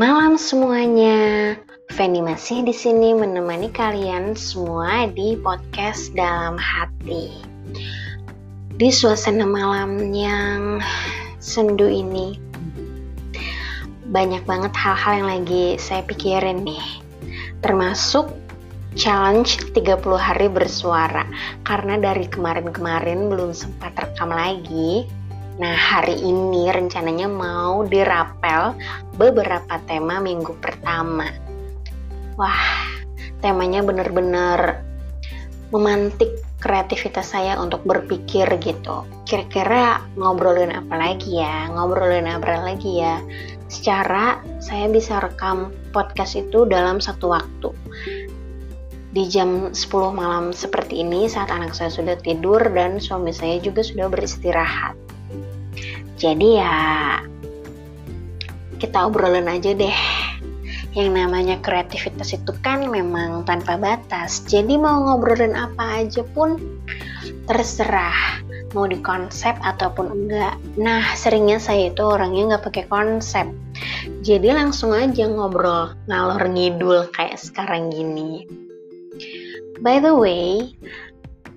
Malam semuanya. Feni masih di sini menemani kalian semua di podcast dalam hati. Di suasana malam yang sendu ini, banyak banget hal-hal yang lagi saya pikirin nih. Termasuk challenge 30 hari bersuara. Karena dari kemarin-kemarin belum sempat rekam lagi, Nah, hari ini rencananya mau dirapel beberapa tema minggu pertama. Wah, temanya bener-bener memantik kreativitas saya untuk berpikir gitu. Kira-kira ngobrolin apa lagi ya? Ngobrolin apa lagi ya? Secara saya bisa rekam podcast itu dalam satu waktu. Di jam 10 malam seperti ini saat anak saya sudah tidur dan suami saya juga sudah beristirahat. Jadi ya kita obrolin aja deh. Yang namanya kreativitas itu kan memang tanpa batas. Jadi mau ngobrolin apa aja pun terserah mau di konsep ataupun enggak. Nah, seringnya saya itu orangnya nggak pakai konsep. Jadi langsung aja ngobrol, ngalor ngidul kayak sekarang gini. By the way,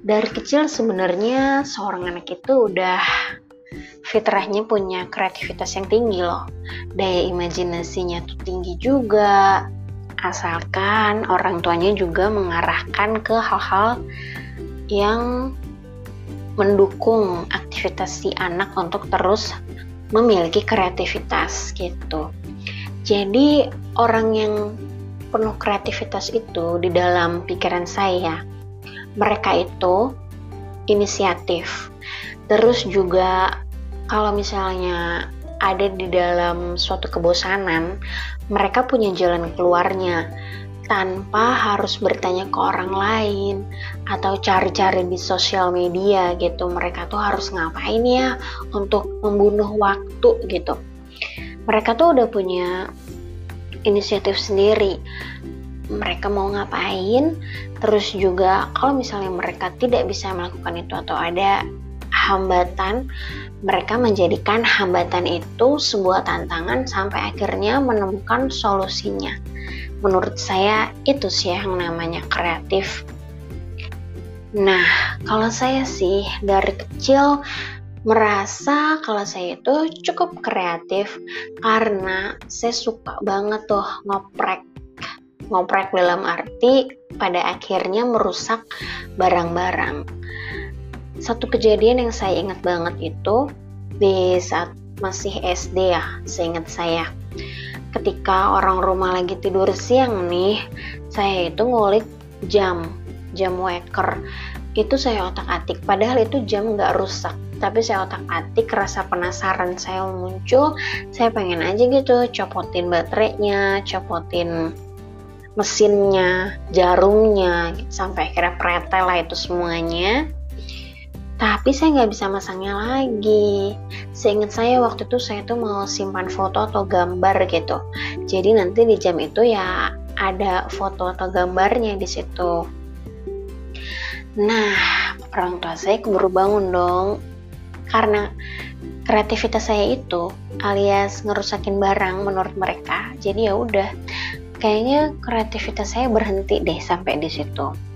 dari kecil sebenarnya seorang anak itu udah fitrahnya punya kreativitas yang tinggi loh. Daya imajinasinya tuh tinggi juga. Asalkan orang tuanya juga mengarahkan ke hal-hal yang mendukung aktivitas si anak untuk terus memiliki kreativitas gitu. Jadi orang yang penuh kreativitas itu di dalam pikiran saya, mereka itu inisiatif. Terus juga kalau misalnya ada di dalam suatu kebosanan, mereka punya jalan keluarnya tanpa harus bertanya ke orang lain atau cari-cari di sosial media gitu. Mereka tuh harus ngapain ya untuk membunuh waktu gitu. Mereka tuh udah punya inisiatif sendiri. Mereka mau ngapain, terus juga kalau misalnya mereka tidak bisa melakukan itu atau ada hambatan, mereka menjadikan hambatan itu sebuah tantangan sampai akhirnya menemukan solusinya. Menurut saya itu sih yang namanya kreatif. Nah, kalau saya sih dari kecil merasa kalau saya itu cukup kreatif karena saya suka banget tuh ngoprek ngoprek dalam arti pada akhirnya merusak barang-barang satu kejadian yang saya ingat banget itu di saat masih SD ya, seingat saya. Ketika orang rumah lagi tidur siang nih, saya itu ngulik jam, jam waker. Itu saya otak-atik, padahal itu jam nggak rusak. Tapi saya otak-atik, rasa penasaran saya muncul. Saya pengen aja gitu, copotin baterainya, copotin mesinnya, jarumnya, sampai akhirnya pretel lah itu semuanya tapi saya nggak bisa masangnya lagi. Seingat saya waktu itu saya tuh mau simpan foto atau gambar gitu. Jadi nanti di jam itu ya ada foto atau gambarnya di situ. Nah, orang tua saya keburu bangun dong. Karena kreativitas saya itu alias ngerusakin barang menurut mereka. Jadi ya udah, kayaknya kreativitas saya berhenti deh sampai di situ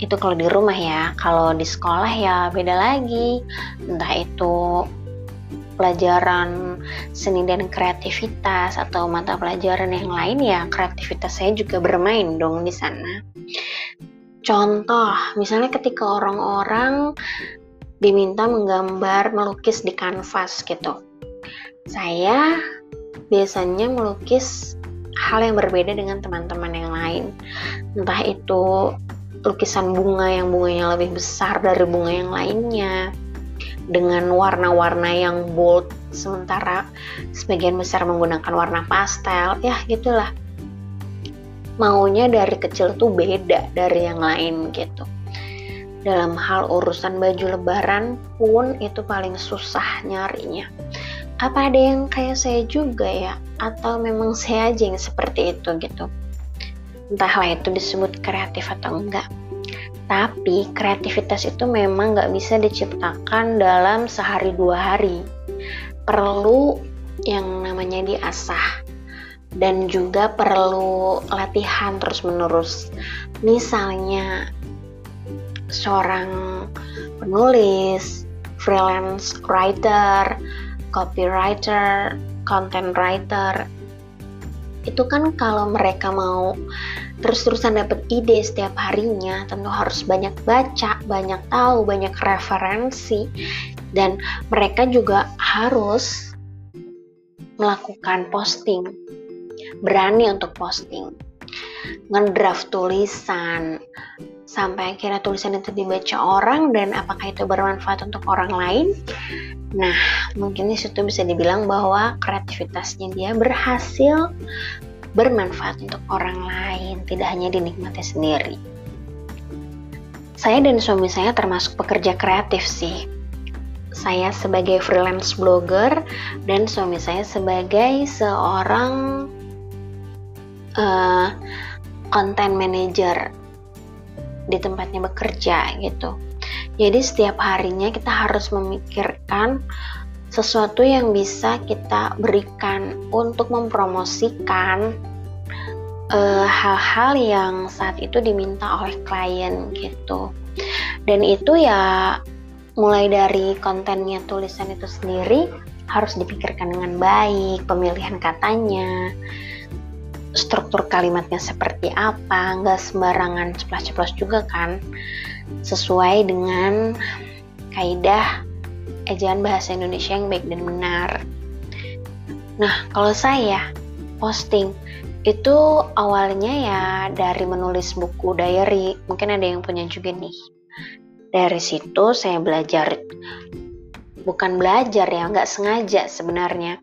itu kalau di rumah ya. Kalau di sekolah ya beda lagi. Entah itu pelajaran seni dan kreativitas atau mata pelajaran yang lain ya kreativitas saya juga bermain dong di sana. Contoh misalnya ketika orang-orang diminta menggambar melukis di kanvas gitu. Saya biasanya melukis hal yang berbeda dengan teman-teman yang lain. Entah itu lukisan bunga yang bunganya lebih besar dari bunga yang lainnya. Dengan warna-warna yang bold sementara sebagian besar menggunakan warna pastel ya gitulah. Maunya dari kecil tuh beda dari yang lain gitu. Dalam hal urusan baju lebaran pun itu paling susah nyarinya. Apa ada yang kayak saya juga ya? Atau memang saya aja yang seperti itu gitu entahlah itu disebut kreatif atau enggak. Tapi kreativitas itu memang nggak bisa diciptakan dalam sehari dua hari. Perlu yang namanya diasah. dan juga perlu latihan terus-menerus. Misalnya seorang penulis, freelance writer, copywriter, content writer itu kan kalau mereka mau terus-terusan dapat ide setiap harinya tentu harus banyak baca, banyak tahu, banyak referensi. Dan mereka juga harus melakukan posting berani untuk posting ngedraft tulisan. Sampai akhirnya tulisan itu dibaca orang dan apakah itu bermanfaat untuk orang lain? Nah mungkin di situ bisa dibilang bahwa kreativitasnya dia berhasil bermanfaat untuk orang lain tidak hanya dinikmati sendiri. Saya dan suami saya termasuk pekerja kreatif sih. Saya sebagai freelance blogger dan suami saya sebagai seorang uh, content manager di tempatnya bekerja gitu. Jadi setiap harinya kita harus memikirkan sesuatu yang bisa kita berikan untuk mempromosikan eh, hal-hal uh, yang saat itu diminta oleh klien gitu. Dan itu ya mulai dari kontennya tulisan itu sendiri harus dipikirkan dengan baik, pemilihan katanya, struktur kalimatnya seperti apa, nggak sembarangan ceplos-ceplos juga kan, sesuai dengan kaidah ejaan bahasa Indonesia yang baik dan benar. Nah, kalau saya posting itu awalnya ya dari menulis buku diary, mungkin ada yang punya juga nih. Dari situ saya belajar, bukan belajar ya, nggak sengaja sebenarnya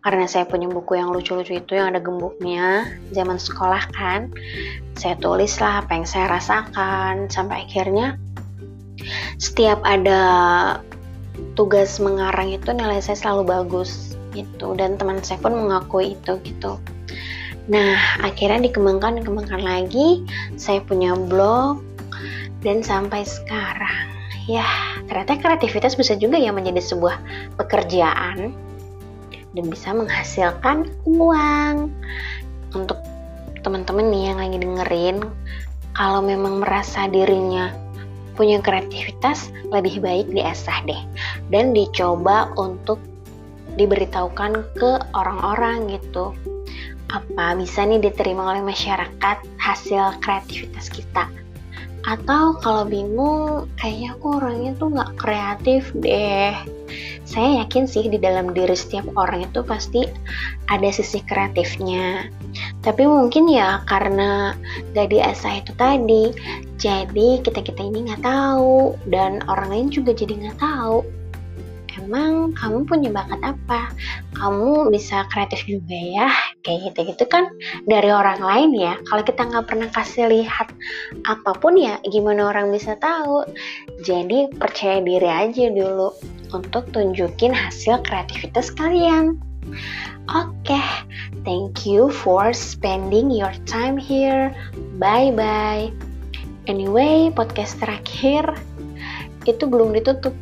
karena saya punya buku yang lucu-lucu itu yang ada gemboknya zaman sekolah kan. Saya tulis lah apa yang saya rasakan sampai akhirnya setiap ada tugas mengarang itu nilai saya selalu bagus gitu. Dan teman saya pun mengakui itu gitu. Nah akhirnya dikembangkan dikembangkan lagi. Saya punya blog dan sampai sekarang. Ya ternyata kreativitas bisa juga ya menjadi sebuah pekerjaan dan bisa menghasilkan uang. Untuk teman-teman nih yang lagi dengerin, kalau memang merasa dirinya punya kreativitas, lebih baik diasah deh dan dicoba untuk diberitahukan ke orang-orang gitu. Apa bisa nih diterima oleh masyarakat hasil kreativitas kita? Atau kalau bingung, kayaknya aku orangnya tuh nggak kreatif deh saya yakin sih di dalam diri setiap orang itu pasti ada sisi kreatifnya. Tapi mungkin ya karena gak diasah itu tadi, jadi kita-kita ini nggak tahu dan orang lain juga jadi nggak tahu. Emang kamu punya bakat apa? Kamu bisa kreatif juga ya? Kayak gitu-gitu kan dari orang lain ya. Kalau kita nggak pernah kasih lihat apa pun ya gimana orang bisa tahu? Jadi percaya diri aja dulu untuk tunjukin hasil kreativitas kalian. Oke okay, thank you for spending your time here. Bye bye anyway podcast terakhir itu belum ditutup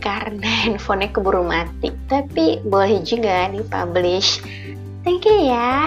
karena handphonenya keburu mati. Tapi boleh juga dipublish thank you ya